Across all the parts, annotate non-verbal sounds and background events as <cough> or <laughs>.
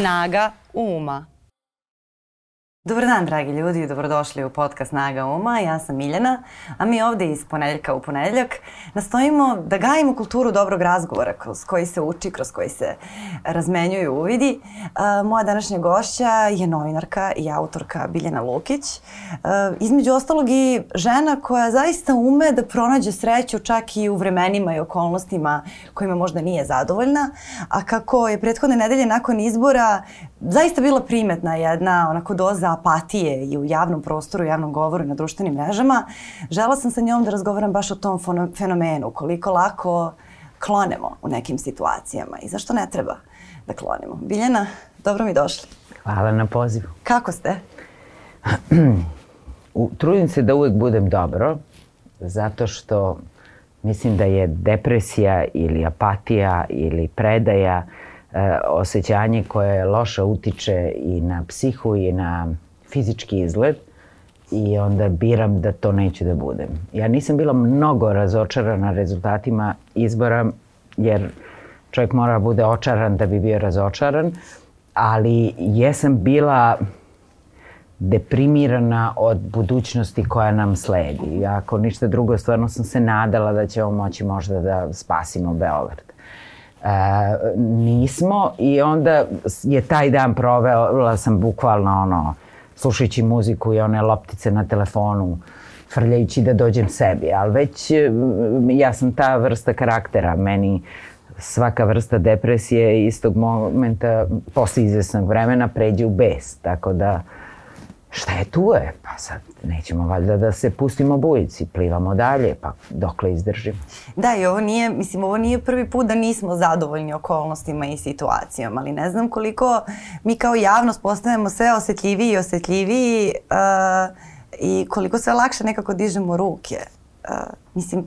Snaga uma. Dobar dan, dragi ljudi, dobrodošli u podcast Snaga Uma. Ja sam Miljana, a mi ovde iz ponedeljka u ponedeljak nastojimo da gajimo kulturu dobrog razgovora kroz koji se uči, kroz koji se razmenjuju uvidi. Moja današnja gošća je novinarka i autorka Biljana Lukić. Između ostalog i žena koja zaista ume da pronađe sreću čak i u vremenima i okolnostima kojima možda nije zadovoljna. A kako je prethodne nedelje nakon izbora zaista bila primetna jedna onako doza apatije i u javnom prostoru, u javnom govoru i na društvenim mrežama, žela sam sa njom da razgovaram baš o tom fenomenu, koliko lako klonemo u nekim situacijama i zašto ne treba da klonemo. Biljana, dobro mi došli. Hvala na pozivu. Kako ste? Trudim se da uvek budem dobro, zato što mislim da je depresija ili apatija ili predaja e, osjećanje koje loše utiče i na psihu i na fizički izgled i onda biram da to neću da budem. Ja nisam bila mnogo razočarana rezultatima izbora jer čovjek mora da bude očaran da bi bio razočaran, ali jesam bila deprimirana od budućnosti koja nam sledi. Ako ništa drugo, stvarno sam se nadala da ćemo moći možda da spasimo Beograd. E, nismo i onda je taj dan provela sam bukvalno ono, slušajući muziku i one loptice na telefonu, frljajući da dođem sebi. Ali već ja sam ta vrsta karaktera. Meni svaka vrsta depresije istog momenta, posle izvesnog vremena, pređe u bes. Tako da, šta je tu je? Pa sad nećemo valjda da se pustimo bujici, plivamo dalje, pa dokle izdržimo. Da, i ovo nije, mislim, ovo nije prvi put da nismo zadovoljni okolnostima i situacijama, ali ne znam koliko mi kao javnost postajemo sve osetljiviji i osetljiviji uh, i koliko sve lakše nekako dižemo ruke. Uh, mislim,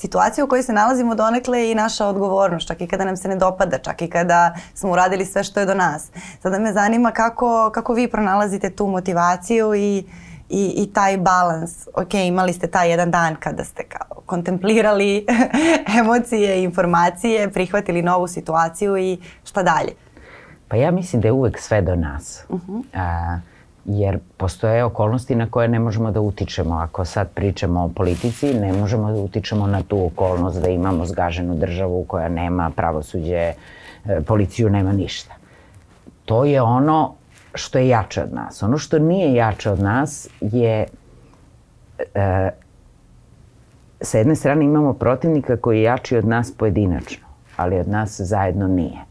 situacija u kojoj se nalazimo donekle je i naša odgovornost, čak i kada nam se ne dopada, čak i kada smo uradili sve što je do nas. Sada me zanima kako, kako vi pronalazite tu motivaciju i, i, i taj balans. Ok, imali ste taj jedan dan kada ste kao kontemplirali <laughs> emocije informacije, prihvatili novu situaciju i šta dalje? Pa ja mislim da je uvek sve do nas. Uh -huh. A, jer postoje okolnosti na koje ne možemo da utičemo. Ako sad pričamo o politici, ne možemo da utičemo na tu okolnost da imamo zgaženu državu koja nema pravosuđe, e, policiju, nema ništa. To je ono što je jače od nas. Ono što nije jače od nas je e, sa jedne strane imamo protivnika koji je jači od nas pojedinačno, ali od nas zajedno nije.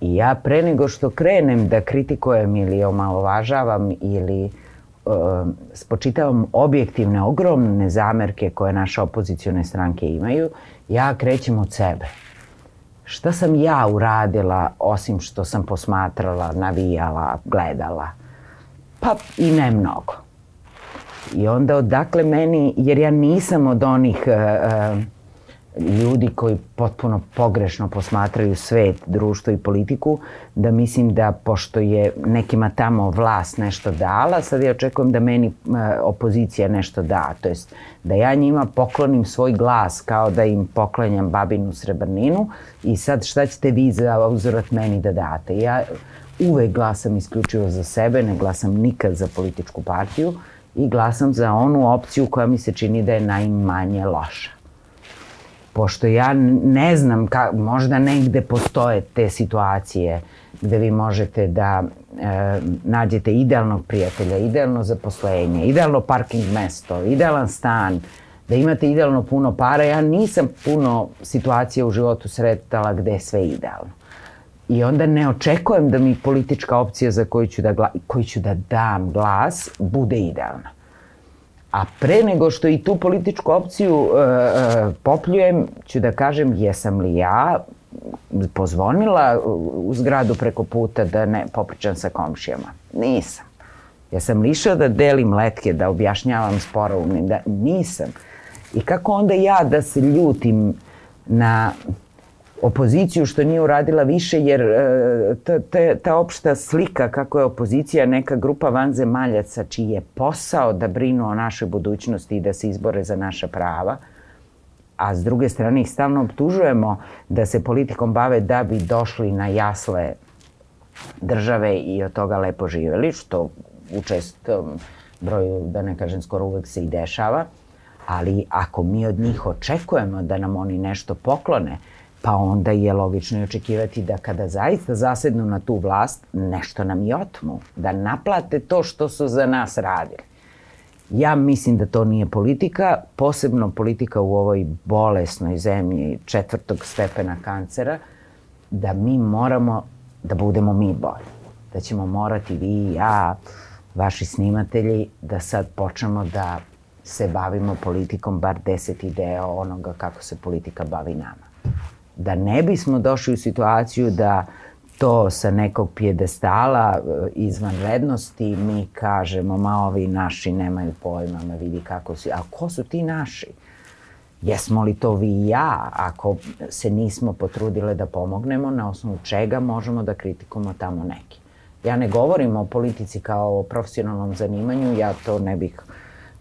I ja pre nego što krenem da kritikujem ili omalovažavam ili uh, spočitavam objektivne, ogromne zamerke koje naše opozicione stranke imaju, ja krećem od sebe. Šta sam ja uradila osim što sam posmatrala, navijala, gledala? Pa i ne mnogo. I onda odakle meni, jer ja nisam od onih uh, ljudi koji potpuno pogrešno posmatraju svet, društvo i politiku, da mislim da pošto je nekima tamo vlast nešto dala, sad ja očekujem da meni opozicija nešto da, to jest da ja njima poklonim svoj glas kao da im poklanjam babinu srebrninu i sad šta ćete vi za uzorat meni da date. Ja uvek glasam isključivo za sebe, ne glasam nikad za političku partiju i glasam za onu opciju koja mi se čini da je najmanje loša pošto ja ne znam, ka, možda negde postoje te situacije gde vi možete da e, nađete idealnog prijatelja, idealno zaposlenje, idealno parking mesto, idealan stan, da imate idealno puno para. Ja nisam puno situacija u životu sretala gde je sve idealno. I onda ne očekujem da mi politička opcija za koju ću da, koju ću da dam glas bude idealna. A pre nego što i tu političku opciju uh, uh, popljujem, ću da kažem jesam li ja pozvonila u zgradu preko puta da ne popričam sa komšijama. Nisam. Ja sam lišao da delim letke, da objašnjavam sporovnim, da nisam. I kako onda ja da se ljutim na opoziciju što nije uradila više, jer e, ta, ta, ta opšta slika kako je opozicija neka grupa vanzemaljaca čiji je posao da brinu o našoj budućnosti i da se izbore za naša prava, a s druge strane ih stalno optužujemo da se politikom bave da bi došli na jasle države i od toga lepo živeli, što u čestom broju, da ne kažem skoro uvek se i dešava, ali ako mi od njih očekujemo da nam oni nešto poklone, pa onda je logično i očekivati da kada zaista zasednu na tu vlast, nešto nam i otmu, da naplate to što su za nas radili. Ja mislim da to nije politika, posebno politika u ovoj bolesnoj zemlji četvrtog stepena kancera, da mi moramo da budemo mi bolji. Da ćemo morati vi i ja, vaši snimatelji, da sad počnemo da se bavimo politikom bar deset ideja onoga kako se politika bavi nama. Da ne bismo došli u situaciju da to sa nekog pjedestala e, izvanrednosti mi kažemo ma ovi naši nemaju pojma, ma vidi kako si, a ko su ti naši? Jesmo li to vi i ja ako se nismo potrudile da pomognemo, na osnovu čega možemo da kritikujemo tamo neki? Ja ne govorim o politici kao o profesionalnom zanimanju, ja to ne bih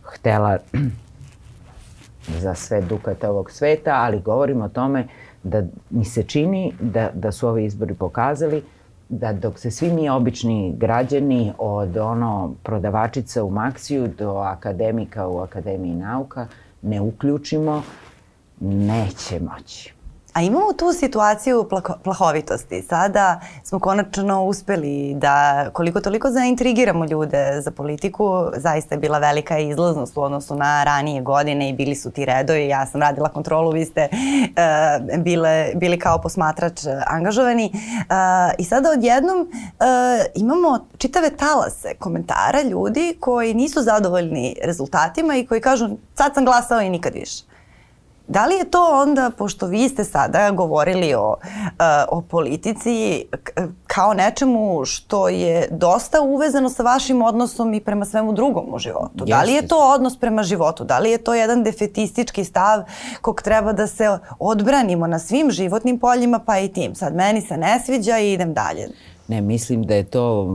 htela <clears throat> za sve dukate ovog sveta, ali govorim o tome da mi se čini da, da su ovi izbori pokazali da dok se svi mi obični građani od ono prodavačica u Maksiju do akademika u Akademiji nauka ne uključimo, neće moći. A imamo tu situaciju plahovitosti. Sada smo konačno uspeli da koliko toliko zaintrigiramo ljude za politiku. Zaista je bila velika izlaznost u odnosu na ranije godine i bili su ti redovi. Ja sam radila kontrolu, vi ste uh, bile, bili kao posmatrač angažovani. Uh, I sada odjednom uh, imamo čitave talase komentara ljudi koji nisu zadovoljni rezultatima i koji kažu sad sam glasao i nikad više. Da li je to onda, pošto vi ste sada govorili o, eh, o politici kao nečemu što je dosta uvezano sa vašim odnosom i prema svemu drugom u životu? Jeste. Da li je to odnos prema životu? Da li je to jedan defetistički stav kog treba da se odbranimo na svim životnim poljima pa i tim? Sad meni se ne sviđa i idem dalje. Ne, mislim da je to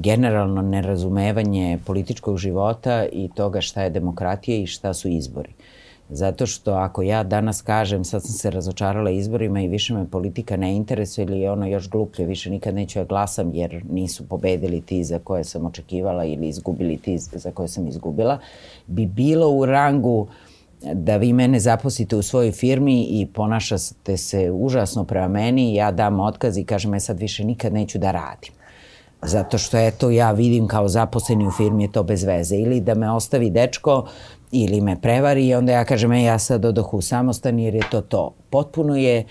generalno nerazumevanje političkog života i toga šta je demokratija i šta su izbori. Zato što ako ja danas kažem sad sam se razočarala izborima i više me politika ne interesuje ili je ono još gluplje, više nikad neću ja glasam jer nisu pobedili ti za koje sam očekivala ili izgubili ti za koje sam izgubila, bi bilo u rangu da vi mene zaposlite u svojoj firmi i ponašate se užasno prema meni, ja dam otkaz i kažem ja sad više nikad neću da radim. Zato što eto ja vidim kao zaposleni u firmi je to bez veze. Ili da me ostavi dečko ili me prevari i onda ja kažem, e, ja sad odohu samostan jer je to to. Potpuno je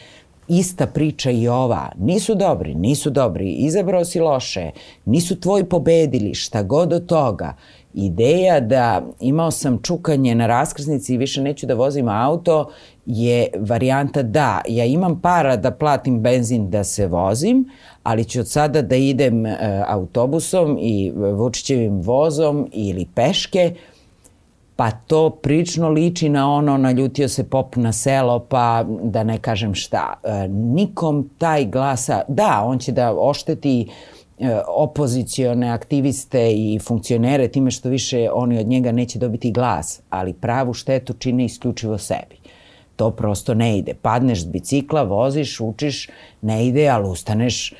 ista priča i ova. Nisu dobri, nisu dobri, izabrao si loše, nisu tvoji pobedili, šta god od toga. Ideja da imao sam čukanje na raskrsnici i više neću da vozim auto je varijanta da, ja imam para da platim benzin da se vozim, ali ću od sada da idem e, autobusom i Vučićevim vozom ili peške, pa to prično liči na ono naljutio se pop na selo pa da ne kažem šta. E, nikom taj glasa, da, on će da ošteti e, opozicione aktiviste i funkcionere time što više oni od njega neće dobiti glas, ali pravu štetu čine isključivo sebi. To prosto ne ide. Padneš s bicikla, voziš, učiš, ne ide, ali ustaneš, e,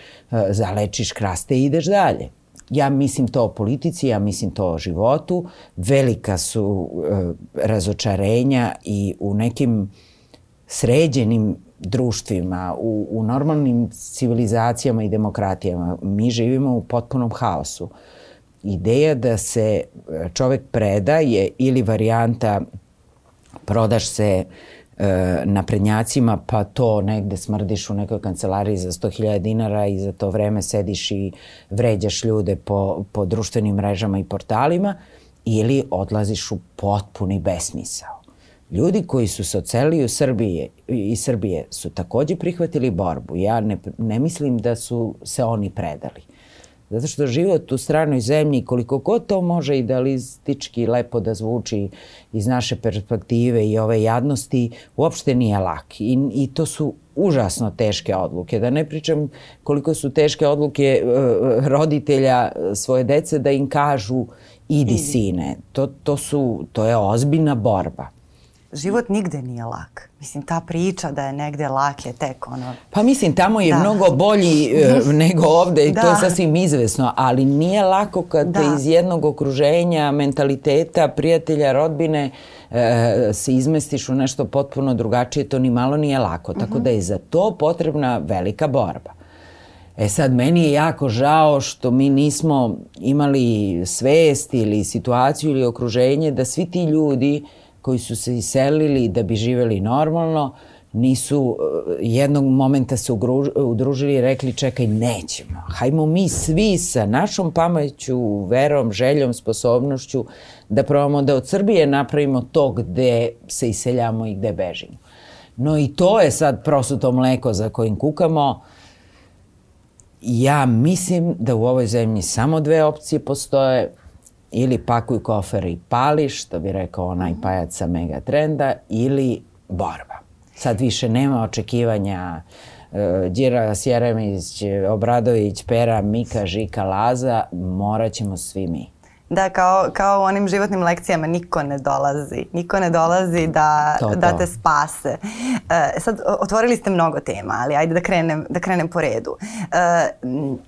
zalečiš kraste i ideš dalje. Ja mislim to o politici, ja mislim to o životu. Velika su e, razočarenja i u nekim sređenim društvima, u, u normalnim civilizacijama i demokratijama. Mi živimo u potpunom haosu. Ideja da se čovek preda je ili varijanta prodaš se e, naprednjacima, pa to negde smrdiš u nekoj kancelariji za 100.000 dinara i za to vreme sediš i vređaš ljude po, po društvenim mrežama i portalima, ili odlaziš u potpuni besmisao. Ljudi koji su se ocelili u Srbije, i Srbije su takođe prihvatili borbu. Ja ne, ne mislim da su se oni predali. Zato što život u stranoj zemlji, koliko god to može idealistički lepo da zvuči iz naše perspektive i ove jadnosti, uopšte nije lak. I, i to su užasno teške odluke. Da ne pričam koliko su teške odluke uh, roditelja svoje dece da im kažu idi sine. To, to, su, to je ozbiljna borba. Život nigde nije lak. Mislim, ta priča da je negde lak je tek ono... Pa mislim, tamo je da. mnogo bolji uh, <laughs> nego ovde i da. to je da. sasvim izvesno, ali nije lako kad da. iz jednog okruženja, mentaliteta, prijatelja, rodbine uh, se izmestiš u nešto potpuno drugačije, to ni malo nije lako. Tako mhm. -huh. da je za to potrebna velika borba. E sad, meni je jako žao što mi nismo imali svest ili situaciju ili okruženje da svi ti ljudi koji su se iselili da bi živeli normalno, nisu eh, jednog momenta se udružili i rekli čekaj nećemo. Hajmo mi svi sa našom pameću, verom, željom, sposobnošću da probamo da od Srbije napravimo to gde se iseljamo i gde bežimo. No i to je sad prosuto mleko za kojim kukamo ja mislim da u ovoj zemlji samo dve opcije postoje, ili pakuj kofer i pali, što bi rekao onaj mhm. pajac sa Megatrenda, ili borba. Sad više nema očekivanja uh, Đira Sjeremić, Obradović, Pera, Mika, Žika, Laza, morat ćemo svi mi. Da, kao, kao u onim životnim lekcijama niko ne dolazi. Niko ne dolazi da, to, da te spase. E, sad, otvorili ste mnogo tema, ali ajde da krenem, da krenem po redu. E,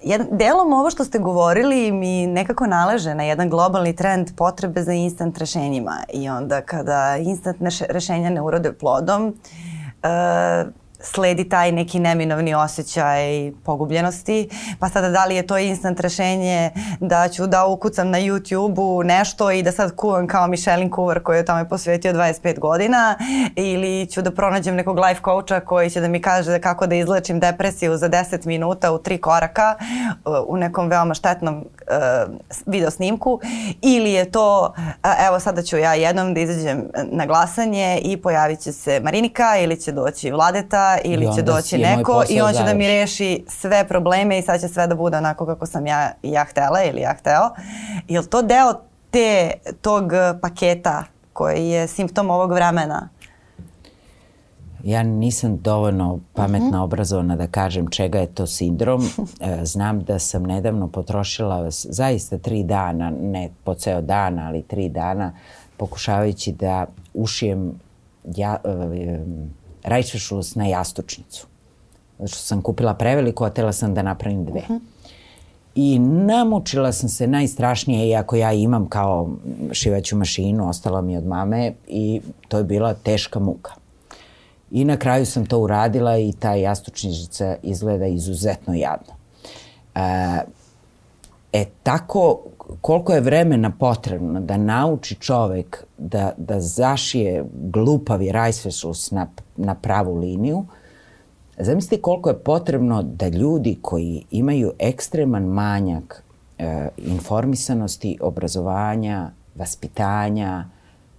jedan, delom ovo što ste govorili mi nekako naleže na jedan globalni trend potrebe za instant rešenjima. I onda kada instant rešenja ne urode plodom, e, sledi taj neki neminovni osjećaj pogubljenosti. Pa sada da li je to instant rešenje da ću da ukucam na YouTube-u nešto i da sad kuvam kao Michelin kuvar koji je tome posvetio 25 godina ili ću da pronađem nekog life coacha koji će da mi kaže kako da izlečim depresiju za 10 minuta u tri koraka uh, u nekom veoma štetnom uh, video snimku ili je to uh, evo sada ću ja jednom da izađem na glasanje i pojavit će se Marinika ili će doći Vladeta ili će doći neko i on će da mi reši sve probleme i sad će sve da bude onako kako sam ja, ja htela ili ja hteo. Je li to deo te, tog paketa koji je simptom ovog vremena? Ja nisam dovoljno pametna, mhm. -huh. obrazovana da kažem čega je to sindrom. <laughs> E, znam da sam nedavno potrošila zaista tri dana, ne po ceo dan, ali tri dana, pokušavajući da ušijem ja, rajčešus na jastučnicu. Zato što sam kupila preveliko, a tela sam da napravim dve. Uh mhm. -huh. I namučila sam se najstrašnije, iako ja imam kao šivaću mašinu, ostala mi od mame i to je bila teška muka. I na kraju sam to uradila i ta jastučnica izgleda izuzetno jadno. E, e tako, koliko je vremena potrebno da nauči čovek da, da zašije glupavi rajsvesus na, na pravu liniju, zamislite koliko je potrebno da ljudi koji imaju ekstreman manjak e, informisanosti, obrazovanja, vaspitanja,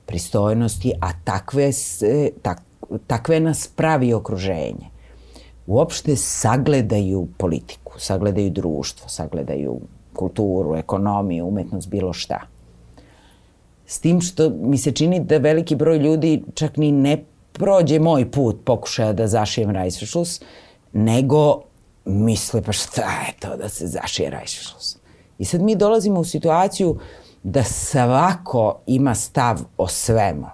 pristojnosti, a takve, se, tak, takve nas pravi okruženje, uopšte sagledaju politiku, sagledaju društvo, sagledaju kulturu, ekonomiju, umetnost, bilo šta. S tim što mi se čini da veliki broj ljudi čak ni ne prođe moj put pokušaja da zašijem rajsvišlus, nego misle pa šta je to da se zašije rajsvišlus. I sad mi dolazimo u situaciju da svako ima stav o svemu.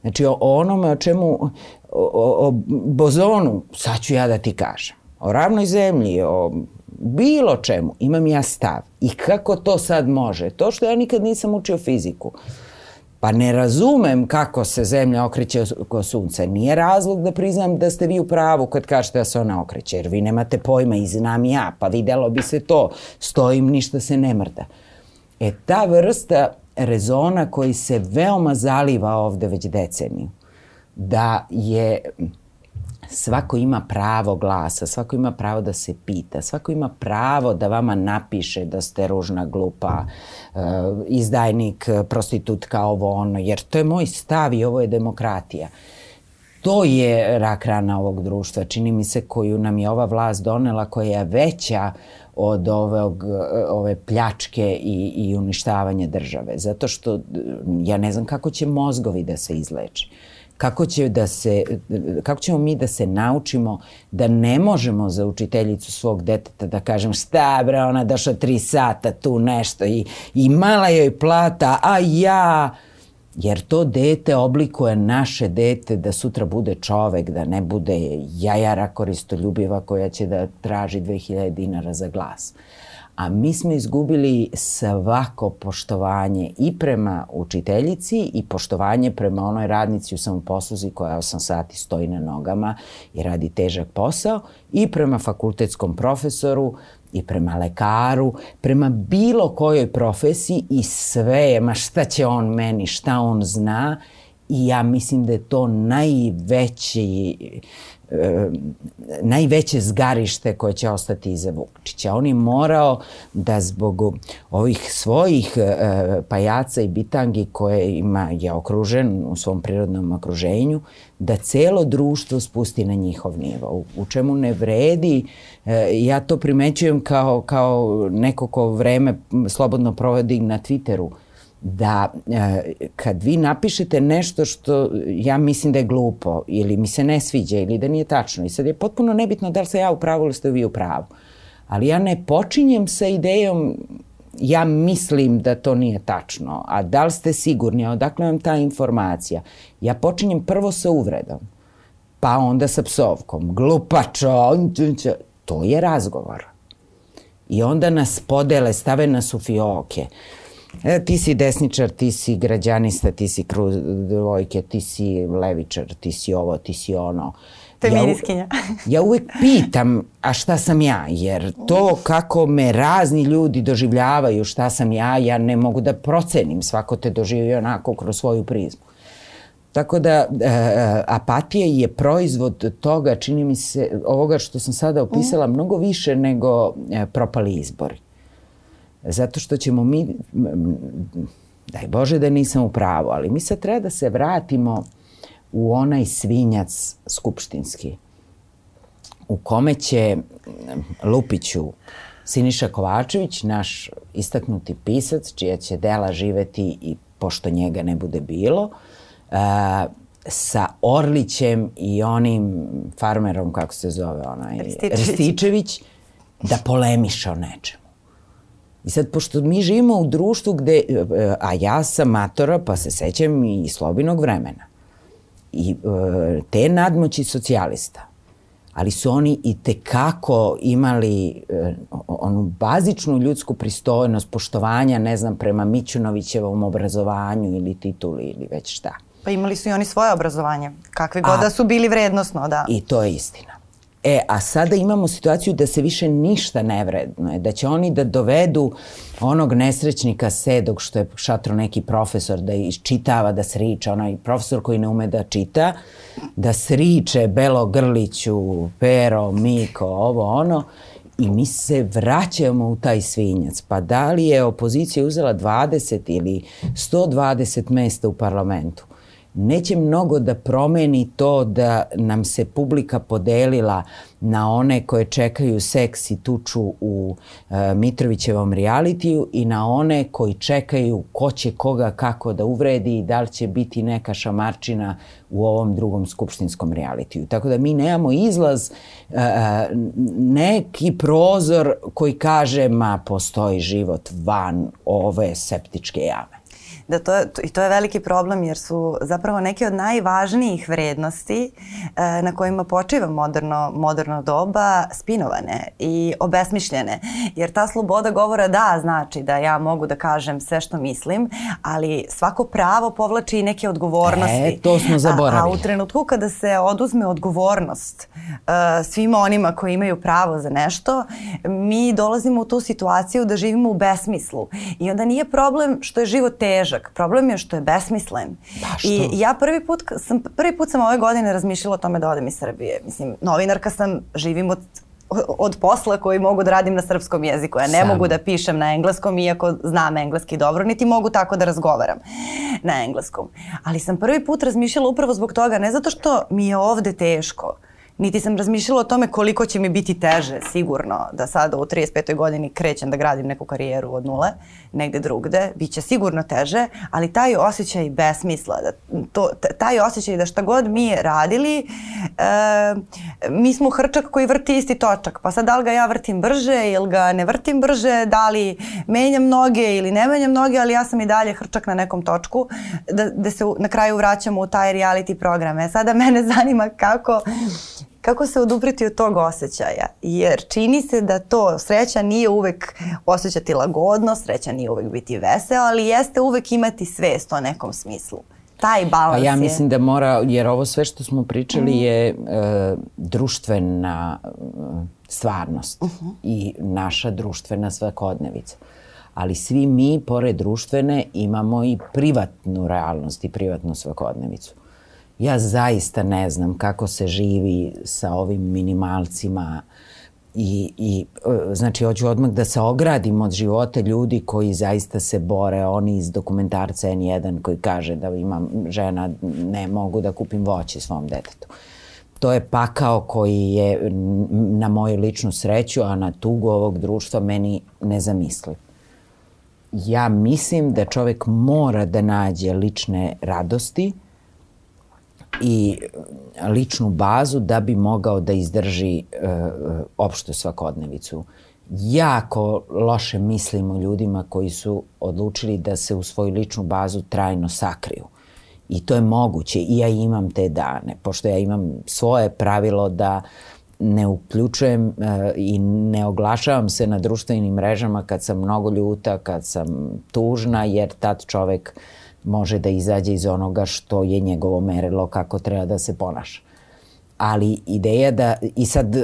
Znači o onome o čemu, o, o, o bozonu, sad ću ja da ti kažem. O ravnoj zemlji, o bilo čemu imam ja stav. I kako to sad može? To što ja nikad nisam učio fiziku. Pa ne razumem kako se zemlja okreće oko sunca. Nije razlog da priznam da ste vi u pravu kad kažete da se ona okreće, jer vi nemate pojma i znam ja, pa videlo bi se to. Stojim, ništa se ne mrda. E ta vrsta rezona koji se veoma zaliva ovde već deceniju, da je svako ima pravo glasa, svako ima pravo da se pita, svako ima pravo da vama napiše da ste ružna, glupa, uh, izdajnik, prostitutka, ovo ono, jer to je moj stav i ovo je demokratija. To je rak rana ovog društva, čini mi se, koju nam je ova vlast donela, koja je veća od ovog, ove pljačke i, i uništavanja države. Zato što ja ne znam kako će mozgovi da se izleči. Uh, kako, će da se, kako ćemo mi da se naučimo da ne možemo za učiteljicu svog deteta da kažem šta bre, ona došla tri sata tu nešto i, i mala joj plata, a ja Jer to dete oblikuje naše dete da sutra bude čovek, da ne bude jajara koristoljubiva koja će da traži 2000 dinara za glas. A mi smo izgubili svako poštovanje i prema učiteljici i poštovanje prema onoj radnici u samoposluzi koja 8 sati stoji na nogama i radi težak posao i prema fakultetskom profesoru i prema lekaru, prema bilo kojoj profesiji i sve je, ma šta će on meni, šta on zna. I ja mislim da je to najveći e, najveće zgarište koje će ostati iza Vučića. On je morao da zbog ovih svojih e, pajaca i bitangi koje ima je okružen u svom prirodnom okruženju, da celo društvo spusti na njihov nivo. U, u čemu ne vredi, e, ja to primećujem kao, kao neko ko vreme slobodno provodi na Twitteru, da e, kad vi napišete nešto što ja mislim da je glupo ili mi se ne sviđa ili da nije tačno i sad je potpuno nebitno da li se ja u pravu ili ste vi u pravu. Ali ja ne počinjem sa idejom ja mislim da to nije tačno, a da li ste sigurni, a odakle vam ta informacija? Ja počinjem prvo sa uvredom, pa onda sa psovkom, glupačo, to je razgovor. I onda nas podele, stave nas u fioke. Uh, E, ti si desničar, ti si građanista, ti si krudvojke, ti si levičar, ti si ovo, ti si ono. Feminiskinja. Ja, <laughs> ja uvek pitam, a šta sam ja? Jer to kako me razni ljudi doživljavaju šta sam ja, ja ne mogu da procenim. Svako te doživi onako kroz svoju prizmu. Tako da e, apatija je proizvod toga, čini mi se, ovoga što sam sada opisala, mnogo više nego e, propali izbori. Zato što ćemo mi, daj Bože da nisam u pravu, ali mi sad treba da se vratimo u onaj svinjac skupštinski u kome će Lupiću Siniša Kovačević, naš istaknuti pisac, čija će dela živeti i pošto njega ne bude bilo, a, sa Orlićem i onim farmerom, kako se zove onaj, Rističević, Rističević da polemiše o nečemu. I sad, pošto mi živimo u društvu gde, a ja sam matora, pa se sećam i slobinog vremena, i e, te nadmoći socijalista, ali su oni i tekako imali e, onu bazičnu ljudsku pristojnost, poštovanja, ne znam, prema Mićunovićevom obrazovanju ili tituli ili već šta. Pa imali su i oni svoje obrazovanje, kakve god da su bili vrednosno, da. I to je istina. E, a sada imamo situaciju da se više ništa ne vrednuje, da će oni da dovedu onog nesrećnika sedog što je šatro neki profesor da iščitava, da sriča, onaj profesor koji ne ume da čita, da sriče Belo Grliću, Pero, Miko, ovo ono, i mi se vraćamo u taj svinjac. Pa da li je opozicija uzela 20 ili 120 mesta u parlamentu? Neće mnogo da promeni to da nam se publika podelila na one koje čekaju seks i tuču u e, Mitrovićevom realitiju i na one koji čekaju ko će koga kako da uvredi i da li će biti neka šamarčina u ovom drugom skupštinskom realitiju. Tako da mi nemamo izlaz, e, e neki prozor koji kaže ma postoji život van ove septičke jame da to, i to je veliki problem jer su zapravo neke od najvažnijih vrednosti e, na kojima počiva moderno, moderno doba spinovane i obesmišljene. Jer ta sloboda govora da znači da ja mogu da kažem sve što mislim, ali svako pravo povlači i neke odgovornosti. E, to smo zaboravili. A, a u trenutku kada se oduzme odgovornost e, svima onima koji imaju pravo za nešto, mi dolazimo u tu situaciju da živimo u besmislu. I onda nije problem što je život težak, težak. Problem je što je besmislen. Da, što? I ja prvi put, sam, prvi put sam ove godine razmišljala o tome da odem iz Srbije. Mislim, novinarka sam, živim od od posla koji mogu da radim na srpskom jeziku. Ja ne Sam. mogu da pišem na engleskom iako znam engleski dobro, niti mogu tako da razgovaram na engleskom. Ali sam prvi put razmišljala upravo zbog toga, ne zato što mi je ovde teško, niti sam razmišljala o tome koliko će mi biti teže, sigurno, da sada u 35. godini krećem da gradim neku karijeru od nule, negde drugde, bit će sigurno teže, ali taj osjećaj besmisla, da to, taj osjećaj da šta god mi radili, e, mi smo hrčak koji vrti isti točak, pa sad da li ga ja vrtim brže ili ga ne vrtim brže, da li menjam noge ili ne menjam noge, ali ja sam i dalje hrčak na nekom točku, da, da se na kraju vraćamo u taj reality program. E sada mene zanima kako kako se odupriti od tog osjećaja, jer čini se da to sreća nije uvek osjećati lagodno, sreća nije uvek biti veseo, ali jeste uvek imati svest o nekom smislu. Taj balans Pa ja mislim da mora, jer ovo sve što smo pričali mm. je e, društvena e, stvarnost uh mhm. -huh. i naša društvena svakodnevica. Ali svi mi, pored društvene, imamo i privatnu realnost i privatnu svakodnevicu. Ja zaista ne znam kako se živi sa ovim minimalcima i, i e, znači hoću odmah da se ogradim od života ljudi koji zaista se bore, oni iz dokumentarca N1 koji kaže da imam žena, ne mogu da kupim voće svom detetu. To je pakao koji je na moju ličnu sreću, a na tugu ovog društva meni nezamisliv. Ja mislim da čovek mora da nađe lične radosti, i ličnu bazu da bi mogao da izdrži uh, opštu svakodnevicu. Jako loše mislim o ljudima koji su odlučili da se u svoju ličnu bazu trajno sakriju. I to je moguće i ja imam te dane, pošto ja imam svoje pravilo da ne uključujem uh, i ne oglašavam se na društvenim mrežama kad sam mnogo ljuta, kad sam tužna, jer tad čovek može da izađe iz onoga što je njegovo merilo kako treba da se ponaša. Ali ideja da, i sad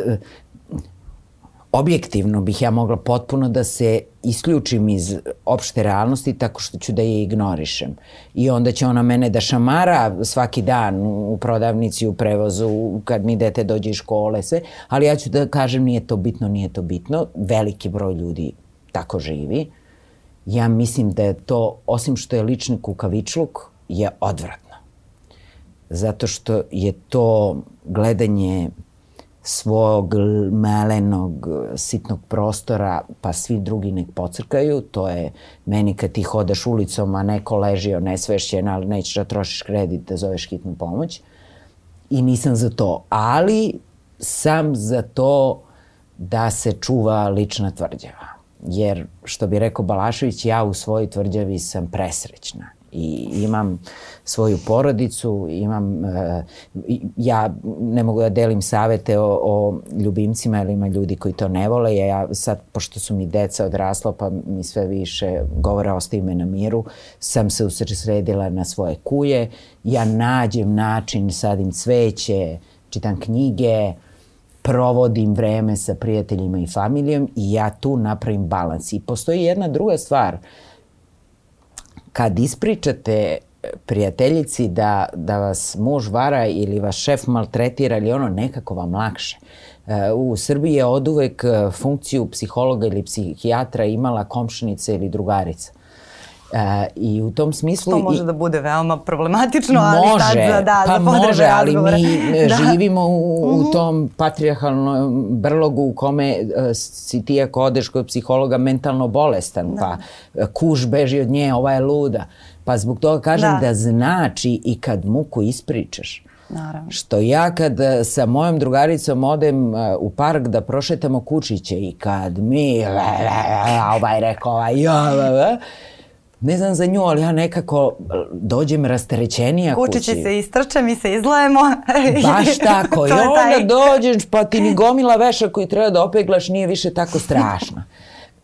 objektivno bih ja mogla potpuno da se isključim iz opšte realnosti tako što ću da je ignorišem. I onda će ona mene da šamara svaki dan u prodavnici, u prevozu, kad mi dete dođe iz škole, sve. Ali ja ću da kažem nije to bitno, nije to bitno. Veliki broj ljudi tako živi ja mislim da je to, osim što je lični kukavičluk, je odvratno. Zato što je to gledanje svog malenog, sitnog prostora, pa svi drugi nek pocrkaju. To je meni kad ti hodaš ulicom, a neko leži nesvešćen, ali nećeš da trošiš kredit da zoveš hitnu pomoć. I nisam za to. Ali sam za to da se čuva lična tvrđava jer što bi rekao Balašević, ja u svojoj tvrđavi sam presrećna. I imam svoju porodicu, imam, uh, ja ne mogu da delim savete o, o ljubimcima, jer ima ljudi koji to ne vole, ja sad, pošto su mi deca odrasla, pa mi sve više govore ostavi me na miru, sam se usredila na svoje kuje, ja nađem način, sadim cveće, čitam knjige, provodim vreme sa prijateljima i familijom i ja tu napravim balans. I postoji jedna druga stvar. Kad ispričate prijateljici da, da vas muž vara ili vas šef maltretira ili ono, nekako vam lakše. E, u Srbiji je od uvek funkciju psihologa ili psihijatra imala komšnica ili drugarica. E, I u tom smislu... To može i, da bude veoma problematično, ali može, sad za, da, pa za može, ali mi e, <laughs> da. živimo u, u mhm. tom patrijarhalnom brlogu u kome uh, si ti ako odeš kod psihologa mentalno bolestan, da. pa uh, kuš beži od nje, ova je luda. Pa zbog toga kažem da, da znači i kad muku ispričaš. Naravno. Što ja kad sa mojom drugaricom odem u park da prošetamo kučiće i kad mi <laughs> ovaj rekao ovaj ja, ne znam za nju, ali ja nekako e, dođem rasterećenija kući. Kući se istrče, mi se izlajemo. <laughs> Baš <laughs> tako. I onda taj... dođeš, pa ti ni gomila veša koji treba da opeglaš nije više tako strašna. <laughs>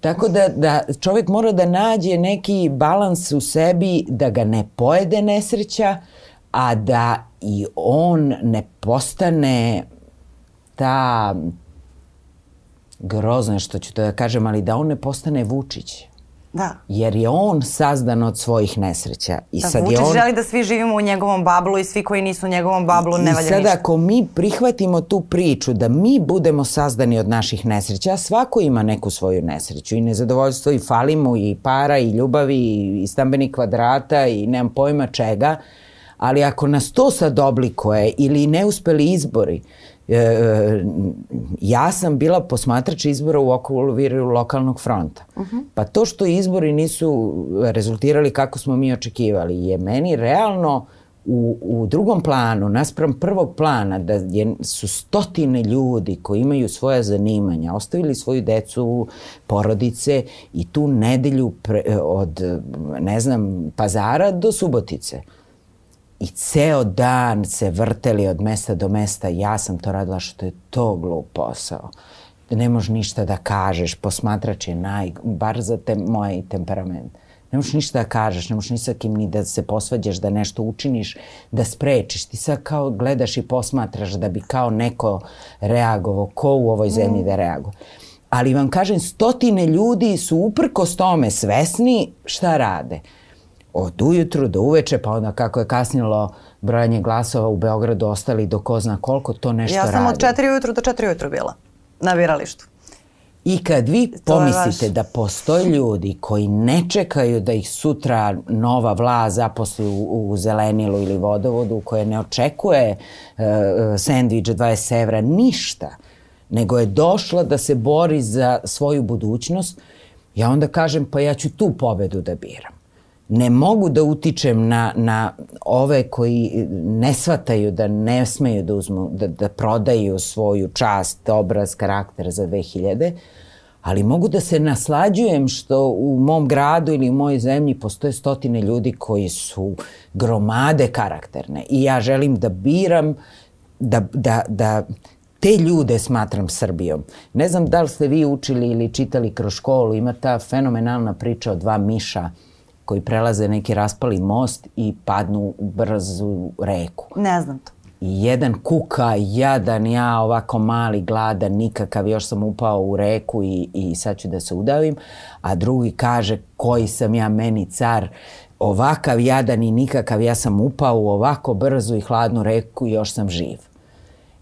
Tako da, da čovjek mora da nađe neki balans u sebi, da ga ne pojede nesreća, a da i on ne postane ta grozna što ću to da kažem, ali da on ne postane Vučić. Da. Jer je on sazdan od svojih nesreća. I da, sad Vučić je on... želi da svi živimo u njegovom bablu i svi koji nisu u njegovom bablu ne valja ništa. I sad ako mi prihvatimo tu priču da mi budemo sazdani od naših nesreća, svako ima neku svoju nesreću i nezadovoljstvo i falimo i para i ljubavi i stambeni kvadrata i nemam pojma čega, ali ako nas to sad oblikuje ili neuspeli izbori, e, ja sam bila posmatrač izbora u okviru lokalnog fronta. Uh -huh. Pa to što izbori nisu rezultirali kako smo mi očekivali je meni realno u, u drugom planu, naspram prvog plana, da je, su stotine ljudi koji imaju svoja zanimanja, ostavili svoju decu, porodice i tu nedelju pre, od, ne znam, pazara do Subotice. I ceo dan se vrteli od mesta do mesta. Ja sam to radila što je to glup posao. Ne možeš ništa da kažeš, posmatrač je naj, bar za te, moj temperament ne možeš ništa da kažeš, ne možeš ni sa kim ni da se posvađaš, da nešto učiniš, da sprečiš. Ti sad kao gledaš i posmatraš da bi kao neko reagovao, ko u ovoj zemlji da reaguje. Ali vam kažem, stotine ljudi su uprkos tome svesni šta rade. Od ujutru do uveče, pa onda kako je kasnilo brojanje glasova u Beogradu ostali do ko zna koliko, to nešto radi. Ja sam radi. od četiri ujutru do četiri ujutru bila na biralištu. I kad vi pomislite da postoje ljudi koji ne čekaju da ih sutra nova vlast zaposli u, u zelenilu ili vodovodu, koje ne očekuje uh, sandvič 20 evra, ništa, nego je došla da se bori za svoju budućnost, ja onda kažem pa ja ću tu pobedu da biram. Ne mogu da utičem na, na ove koji ne shvataju da ne smeju da, uzmu, da, da prodaju svoju čast, obraz, karakter za 2000, ali mogu da se naslađujem što u mom gradu ili u mojoj zemlji postoje stotine ljudi koji su gromade karakterne i ja želim da biram da, da, da te ljude smatram Srbijom. Ne znam da li ste vi učili ili čitali kroz školu, ima ta fenomenalna priča o dva miša koji prelaze neki raspali most i padnu u brzu reku. Ne znam to jedan kuka, jadan, ja ovako mali, gladan, nikakav, još sam upao u reku i, i sad ću da se udavim, a drugi kaže koji sam ja meni car, ovakav jadan i nikakav, ja sam upao u ovako brzu i hladnu reku i još sam živ.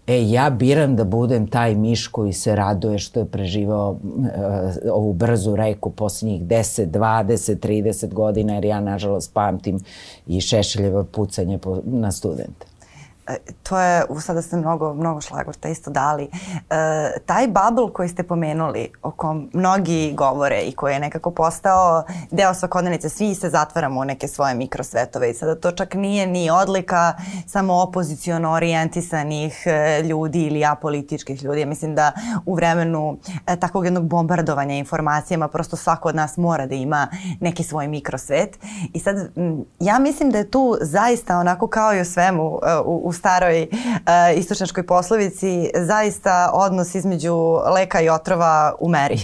E, ja biram da budem taj miš koji se raduje što je preživao uh, ovu brzu reku posljednjih 10, 20, 30 godina, jer ja, nažalost, pamtim i šešeljeva pucanje po, na studente. E, to je, sada ste mnogo, mnogo šlagvorta isto dali. E, taj bubble koji ste pomenuli, o kom mnogi govore i koji je nekako postao deo svakodnevnice, svi se zatvaramo u neke svoje mikrosvetove i sada to čak nije ni odlika samo opozicijono orijentisanih e, ljudi ili apolitičkih ljudi. Ja mislim da u vremenu e, takvog jednog bombardovanja informacijama prosto svako od nas mora da ima neki svoj mikrosvet. I sad, ja mislim da je tu zaista onako kao i u svemu, e, u, u staroj uh, istočnačkoj poslovici zaista odnos između leka i otrova u meri.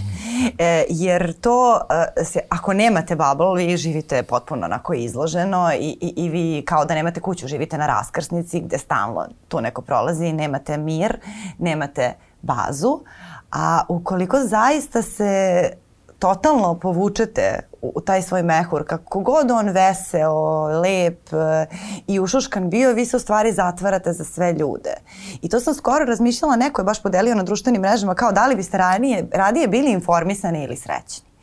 E, jer to, uh, se, ako nemate bubble, vi živite potpuno onako izloženo i, i, i vi kao da nemate kuću, živite na raskrsnici gde stalno tu neko prolazi, nemate mir, nemate bazu, a ukoliko zaista se totalno povučete u taj svoj mehur, kako god on veseo, lep e, i ušuškan bio, vi se u stvari zatvarate za sve ljude. I to sam skoro razmišljala, neko je baš podelio na društvenim mrežama kao da li biste ranije, radije bili informisani ili srećni.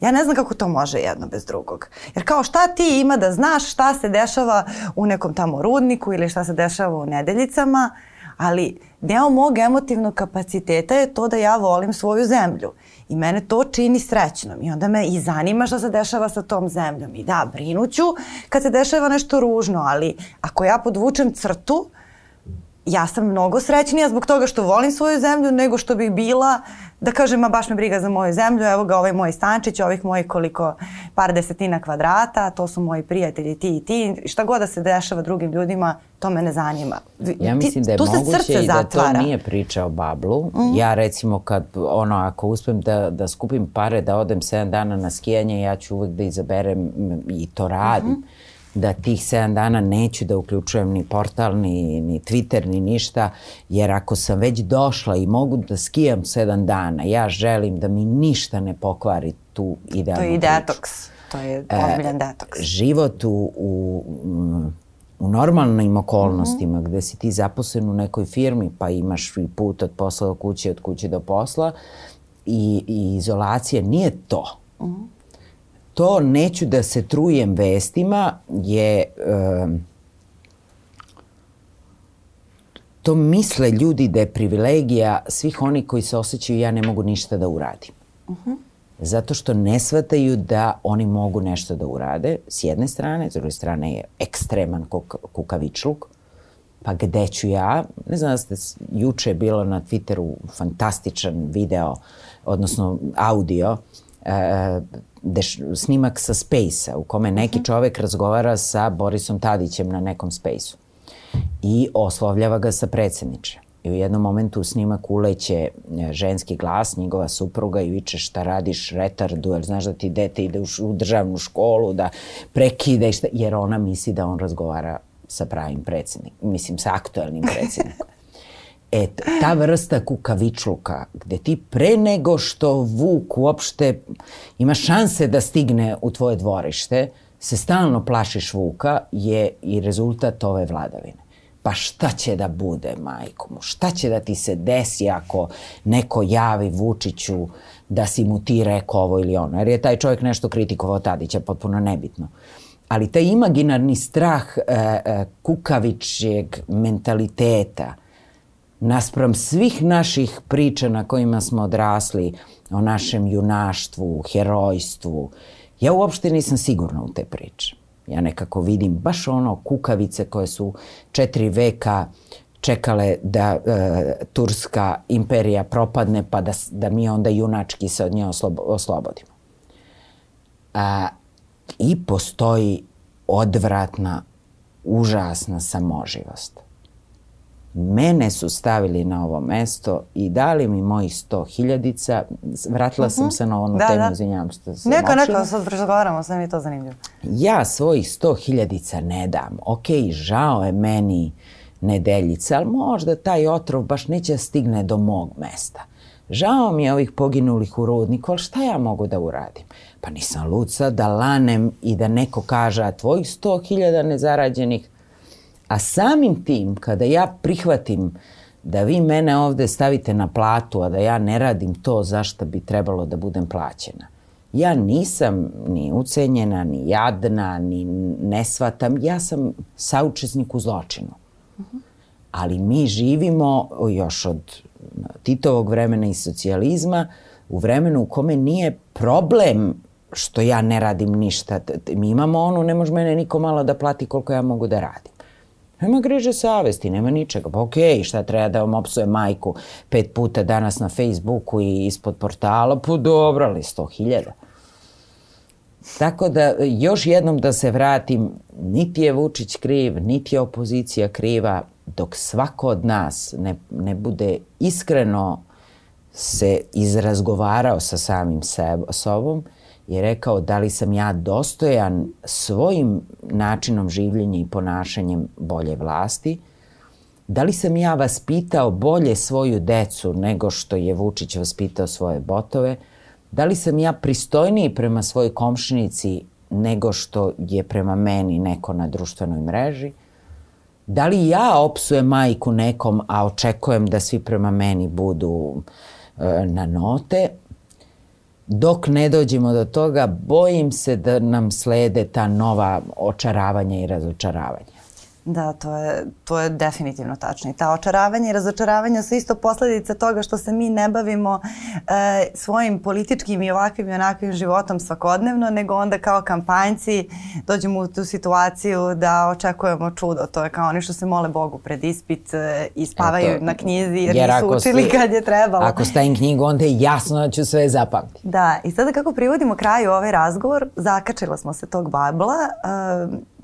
Ja ne znam kako to može jedno bez drugog. Jer kao šta ti ima da znaš šta se dešava u nekom tamo rudniku ili šta se dešava u nedeljicama, ali deo mog emotivnog kapaciteta je to da ja volim svoju zemlju. I mene to čini srećnom i onda me i zanima šta se dešava sa tom zemljom. I da, brinuću kad se dešava nešto ružno, ali ako ja podvučem crtu, ja sam mnogo srećnija zbog toga što volim svoju zemlju nego što bih bila da kažem, ma baš me briga za moju zemlju, evo ga ovaj moj stančić, ovih mojih koliko par desetina kvadrata, to su moji prijatelji ti i ti, šta god da se dešava drugim ljudima, to me ne zanima. Ja mislim da je moguće i da to nije priča o bablu. Mm. Ja recimo kad, ono, ako uspem da, da skupim pare, da odem 7 dana na skijanje, ja ću uvek da izaberem i to radim. Mm -hmm da tih 7 dana neću da uključujem ni portal, ni, ni Twitter, ni ništa, jer ako sam već došla i mogu da skijam 7 dana, ja želim da mi ništa ne pokvari tu idealnu To je i detoks. To je ozbiljan e, detoks. Život u, u, u normalnim okolnostima, mm -hmm. gde si ti zaposlen u nekoj firmi, pa imaš i put od posla do kuće, od kuće do posla, i, i izolacija nije to. Mm -hmm to neću da se trujem vestima je um, to misle ljudi da je privilegija svih oni koji se osjećaju ja ne mogu ništa da uradim. Uh -huh. Zato što ne shvataju da oni mogu nešto da urade, s jedne strane, s druge strane je ekstreman kuk, kukavičluk, pa gde ću ja? Ne znam da ste, juče je bilo na Twitteru fantastičan video, odnosno audio, e, deš, snimak sa Space-a u kome neki mhm. čovek razgovara sa Borisom Tadićem na nekom Space-u i oslovljava ga sa predsedniče. I u jednom momentu u snimak uleće e, ženski glas, njegova supruga i viče šta radiš retardu, jer znaš da ti dete ide u, u državnu školu, da prekide, šta, jer ona misli da on razgovara sa pravim predsednikom, mislim sa aktualnim predsednikom. E, ta vrsta kukavičluka, gde ti pre nego što Vuk uopšte ima šanse da stigne u tvoje dvorište, se stalno plašiš Vuka, je i rezultat ove vladavine pa šta će da bude, majko mu? Šta će da ti se desi ako neko javi Vučiću da si mu ti rekao ovo ili ono? Jer je taj čovjek nešto kritikovao Tadića, potpuno nebitno. Ali taj imaginarni strah e, e, kukavičjeg mentaliteta naspram svih naših priča na kojima smo odrasli o našem junaštvu, herojstvu, ja uopšte nisam sigurna u te priče. Ja nekako vidim baš ono kukavice koje su četiri veka čekale da e, Turska imperija propadne pa da, da mi onda junački se od nje oslobo, oslobodimo. A, I postoji odvratna, užasna samoživost. Mene su stavili na ovo mesto i dali mi mojih sto hiljadica. Vratila uh -huh. sam mhm. se na onu da, temu, da. izvinjavam što se Neka, neka, sad razgovaramo, sve mi je to zanimljivo. Ja svojih sto hiljadica ne dam. Ok, žao je meni nedeljica, ali možda taj otrov baš neće da stigne do mog mesta. Žao mi je ovih poginulih u rudniku, ali šta ja mogu da uradim? Pa nisam luca da lanem i da neko kaže, a tvojih sto hiljada nezarađenih A samim tim, kada ja prihvatim da vi mene ovde stavite na platu, a da ja ne radim to zašto bi trebalo da budem plaćena, ja nisam ni ucenjena, ni jadna, ni ne shvatam, ja sam saučesnik u zločinu. Ali mi živimo još od Titovog vremena i socijalizma u vremenu u kome nije problem što ja ne radim ništa. Mi imamo onu, ne može mene niko malo da plati koliko ja mogu da radim. Nema griže savesti, nema ničega. Pa okej, okay, šta treba da vam opsuje majku pet puta danas na Facebooku i ispod portala? Pa dobro, ali sto hiljada. Tako da, još jednom da se vratim, niti je Vučić kriv, niti je opozicija kriva, dok svako od nas ne, ne bude iskreno se izrazgovarao sa samim seb, sobom je rekao da li sam ja dostojan svojim načinom življenja i ponašanjem bolje vlasti, da li sam ja vaspitao bolje svoju decu nego što je Vučić vaspitao svoje botove, da li sam ja pristojniji prema svojoj komšinici nego što je prema meni neko na društvenoj mreži, da li ja opsujem majku nekom, a očekujem da svi prema meni budu e, na note, dok ne dođemo do toga, bojim se da nam slede ta nova očaravanja i razočaravanja. Da, to je, to je definitivno tačno. I ta očaravanja i razočaravanja su isto posledice toga što se mi ne bavimo e, svojim političkim i ovakvim i onakvim životom svakodnevno, nego onda kao kampanjci dođemo u tu situaciju da očekujemo čudo. To je kao oni što se mole Bogu pred ispit e, i spavaju Eto, na knjizi jer, jer nisu učili ste, kad je trebalo. Ako stavim knjigu, onda je jasno da ću sve zapamtiti. Da, i sada kako privodimo kraju ovaj razgovor, zakačila smo se tog babla. E,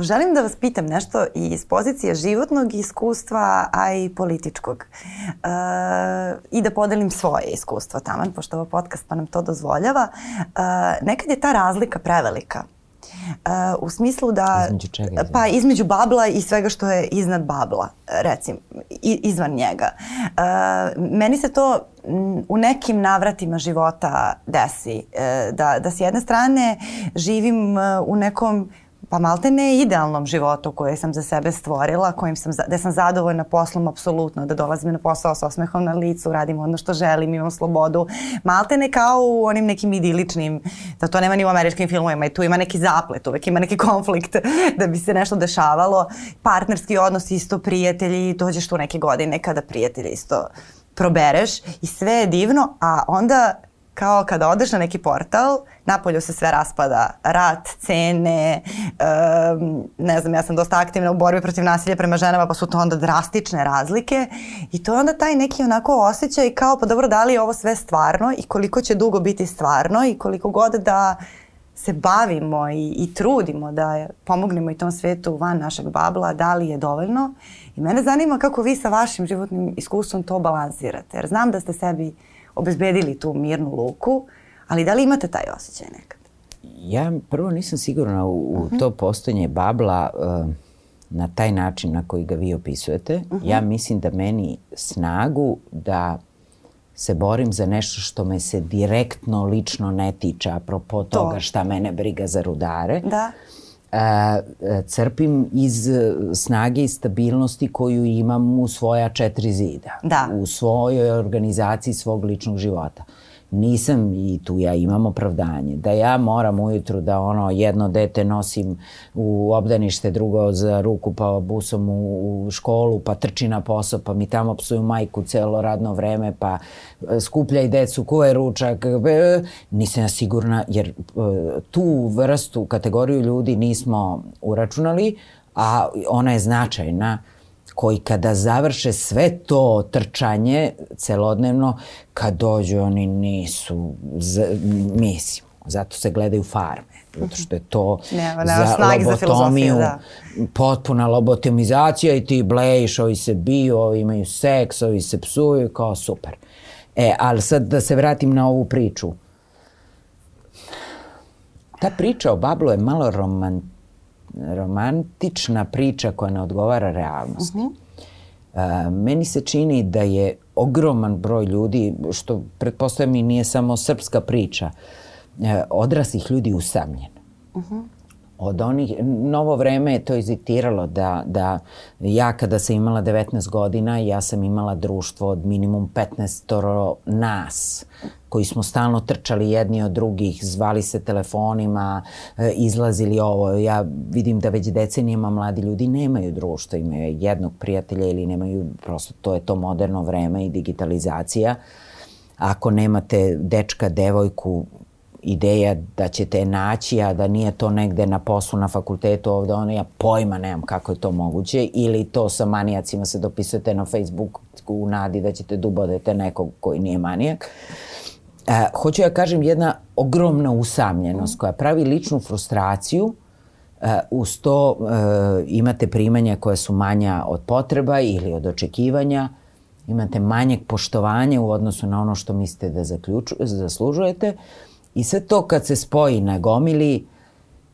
želim da vas pitam nešto iz pozicije životnog iskustva, a i političkog. E, I da podelim svoje iskustvo taman, pošto ovo podcast pa nam to dozvoljava. E, nekad je ta razlika prevelika. Uh, u smislu da... Između čega? Između? Pa između babla i svega što je iznad babla, recim, izvan njega. Uh, meni se to u nekim navratima života desi. Uh, da, da s jedne strane živim uh, u nekom pa malte ne idealnom životu koje sam za sebe stvorila, kojim sam, da sam zadovoljna poslom apsolutno, da dolazim na posao sa osmehom na licu, radim ono što želim, imam slobodu. Malte ne kao u onim nekim idiličnim, da to nema ni u američkim filmovima i tu ima neki zaplet, uvek ima neki konflikt da bi se nešto dešavalo. Partnerski odnos isto, prijatelji, dođeš tu neke godine kada prijatelji isto probereš i sve je divno, a onda kao kada odeš na neki portal, napolju se sve raspada, rat, cene, um, ne znam, ja sam dosta aktivna u borbi protiv nasilja prema ženama, pa su to onda drastične razlike i to je onda taj neki onako osjećaj kao pa dobro da li je ovo sve stvarno i koliko će dugo biti stvarno i koliko god da se bavimo i, i trudimo da pomognemo i tom svetu van našeg babla, da li je dovoljno. I mene zanima kako vi sa vašim životnim iskustvom to balansirate. Jer znam da ste sebi obezbedili tu mirnu luku, ali da li imate taj osjećaj nekad? Ja prvo nisam sigurna u, u uh -huh. to postojanje babla uh, na taj način na koji ga vi opisujete. Uh -huh. Ja mislim da meni snagu da se borim za nešto što me se direktno, lično ne tiče, apropo to. toga šta mene briga za rudare. Da. Uh, crpim iz snage i stabilnosti koju imam u svoja četiri zida. Da. U svojoj organizaciji svog ličnog života. Uh, nisam i tu ja imam opravdanje. Da ja moram ujutru da ono jedno dete nosim u obdanište, drugo za ruku pa busom u, u školu pa trči na posao pa mi tamo psuju majku celo radno vreme pa e, skupljaj decu, je ručak e, nisam ja sigurna jer e, tu vrstu kategoriju ljudi nismo uračunali a ona je značajna koji kada završe sve to trčanje celodnevno, kad dođu oni nisu, z, mislim, zato se gledaju farme, zato što je to nema, nema za lobotomiju, za da. potpuna lobotomizacija i ti blejiš, ovi se biju, ovi imaju seks, ovi se psuju, kao super. E, ali sad da se vratim na ovu priču. Ta priča o Bablu je malo romantična romantična priča koja ne odgovara realnosti. Uh -huh. Uh, meni se čini da je ogroman broj ljudi, što pretpostavljam i nije samo srpska priča, uh, odraslih ljudi usamljen. Uh -huh od onih, novo vreme je to izitiralo da, da ja kada sam imala 19 godina, ja sam imala društvo od minimum 15 nas koji smo stalno trčali jedni od drugih, zvali se telefonima, e, izlazili ovo. Ja vidim da već decenijama mladi ljudi nemaju društva, imaju jednog prijatelja ili nemaju, prosto to je to moderno vreme i digitalizacija. Ako nemate dečka, devojku, ideja da ćete naći, a da nije to negde na poslu na fakultetu ovde, ono ja pojma nemam kako je to moguće, ili to sa manijacima se dopisujete na Facebooku u nadi da ćete dubodete da nekog koji nije manijak. E, hoću ja kažem jedna ogromna usamljenost koja pravi ličnu frustraciju, e, uz to e, imate primanja koja su manja od potreba ili od očekivanja, imate manjeg poštovanja u odnosu na ono što mislite da zaključu, zaslužujete, I sve to kad se spoji na gomili,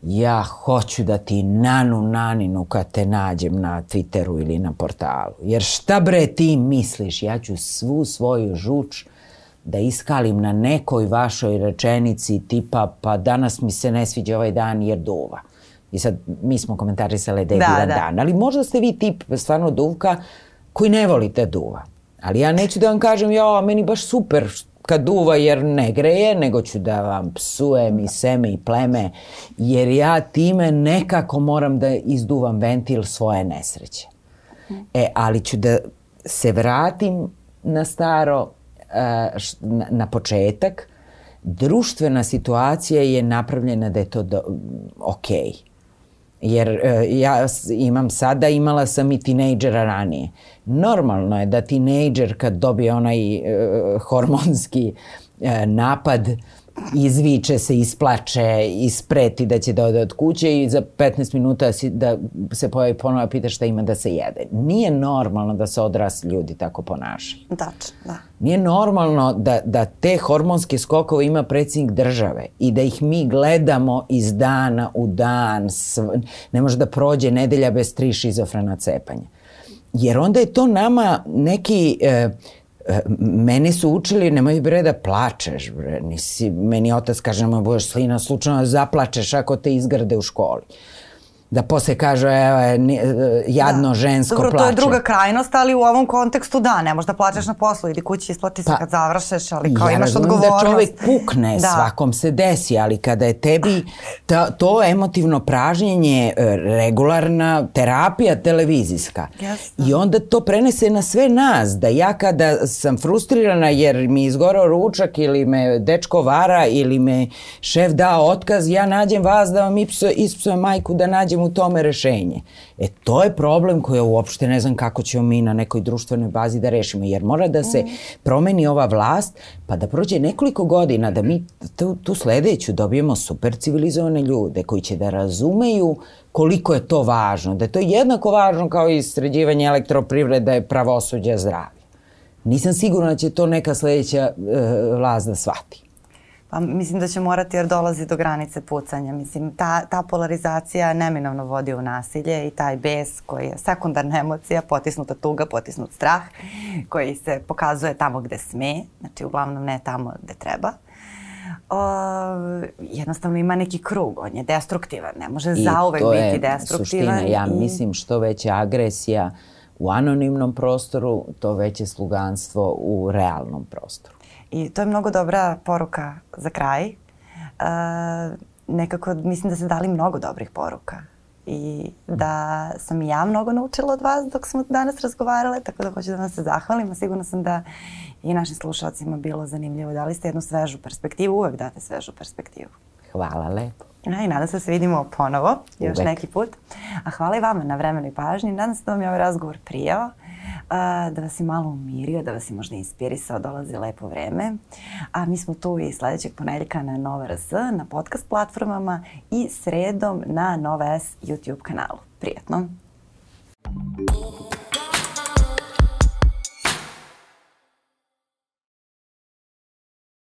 ja hoću da ti nanu naninu kad te nađem na Twitteru ili na portalu. Jer šta bre ti misliš? Ja ću svu svoju žuč da iskalim na nekoj vašoj rečenici tipa pa danas mi se ne sviđa ovaj dan jer duva. I sad mi smo komentarisali da je da, da. dan. Ali možda ste vi tip stvarno duvka koji ne volite duva. Ali ja neću da vam kažem, ja, meni baš super kad duva jer ne greje, nego ću da vam psujem i seme i pleme, jer ja time nekako moram da izduvam ventil svoje nesreće. E, ali ću da se vratim na staro, na početak. Društvena situacija je napravljena da je to do, okej. Okay Jer e, ja imam sada, imala sam i tinejdžera ranije. Normalno je da tinejdžer kad dobije onaj e, hormonski e, napad, izviče se, isplače, ispreti da će da ode od kuće i za 15 minuta si, da se pojavi ponovo pita šta ima da se jede. Nije normalno da se odrasli ljudi tako ponašaju. Tačno, da. Nije normalno da, da te hormonske skokove ima predsjednik države i da ih mi gledamo iz dana u dan. Sv... Ne može da prođe nedelja bez tri šizofrena cepanja. Jer onda je to nama neki... E, E, mene su učili, nemoj bre da plačeš, bre. Nisi, meni otac kaže, nemoj budeš slina slučajno zaplačeš ako te izgrade u školi. Da posle kaže evo, jadno da. žensko Dobro, plaće. to je druga krajnost, ali u ovom kontekstu da, ne možeš da plaćaš na poslu, idi kući, isplati se pa, kad završeš, ali kao ja imaš odgovornost. da čovek pukne, da. svakom se desi, ali kada je tebi ta, to emotivno pražnjenje e, regularna terapija televizijska yes, i onda to prenese na sve nas, da ja kada sam frustrirana jer mi izgorao ručak ili me dečko vara ili me šef dao otkaz, ja nađem vas da vam ispsujem majku da nađem u tome rešenje. E to je problem koji ja uopšte ne znam kako ćemo mi na nekoj društvenoj bazi da rešimo, jer mora da se promeni ova vlast, pa da prođe nekoliko godina da mi tu, tu sledeću dobijemo super civilizovane ljude koji će da razumeju koliko je to važno, da je to jednako važno kao i sređivanje elektroprivrede, pravosuđa, zdravlja. Nisam sigurna da će to neka sledeća uh, vlast da shvati. Pa mislim da će morati jer dolazi do granice pucanja. Mislim, ta, ta polarizacija neminovno vodi u nasilje i taj bes koji je sekundarna emocija, potisnuta tuga, potisnut strah, koji se pokazuje tamo gde sme, znači uglavnom ne tamo gde treba. O, jednostavno ima neki krug, on je destruktivan, ne može I zauvek biti destruktivan. Suština, ja i... mislim što veća agresija u anonimnom prostoru, to veće sluganstvo u realnom prostoru. I to je mnogo dobra poruka za kraj. E, nekako mislim da ste dali mnogo dobrih poruka i da sam i ja mnogo naučila od vas dok smo danas razgovarale, tako da hoću da vam se zahvalim, a sigurno sam da i našim slušalcima bilo zanimljivo. Dali ste jednu svežu perspektivu, uvek date svežu perspektivu. Hvala lepo. I nadam se da se vidimo ponovo, još uvek. neki put. A hvala i vama na vremenu i pažnji. Nadam se da vam je ovaj razgovor prijao da vas je malo umirio, da vas je možda inspirisao, dolazi lepo vreme. A mi smo tu i sledećeg ponedeljka na Nova RS, na podcast platformama i sredom na Nova S YouTube kanalu. Prijetno! Thank.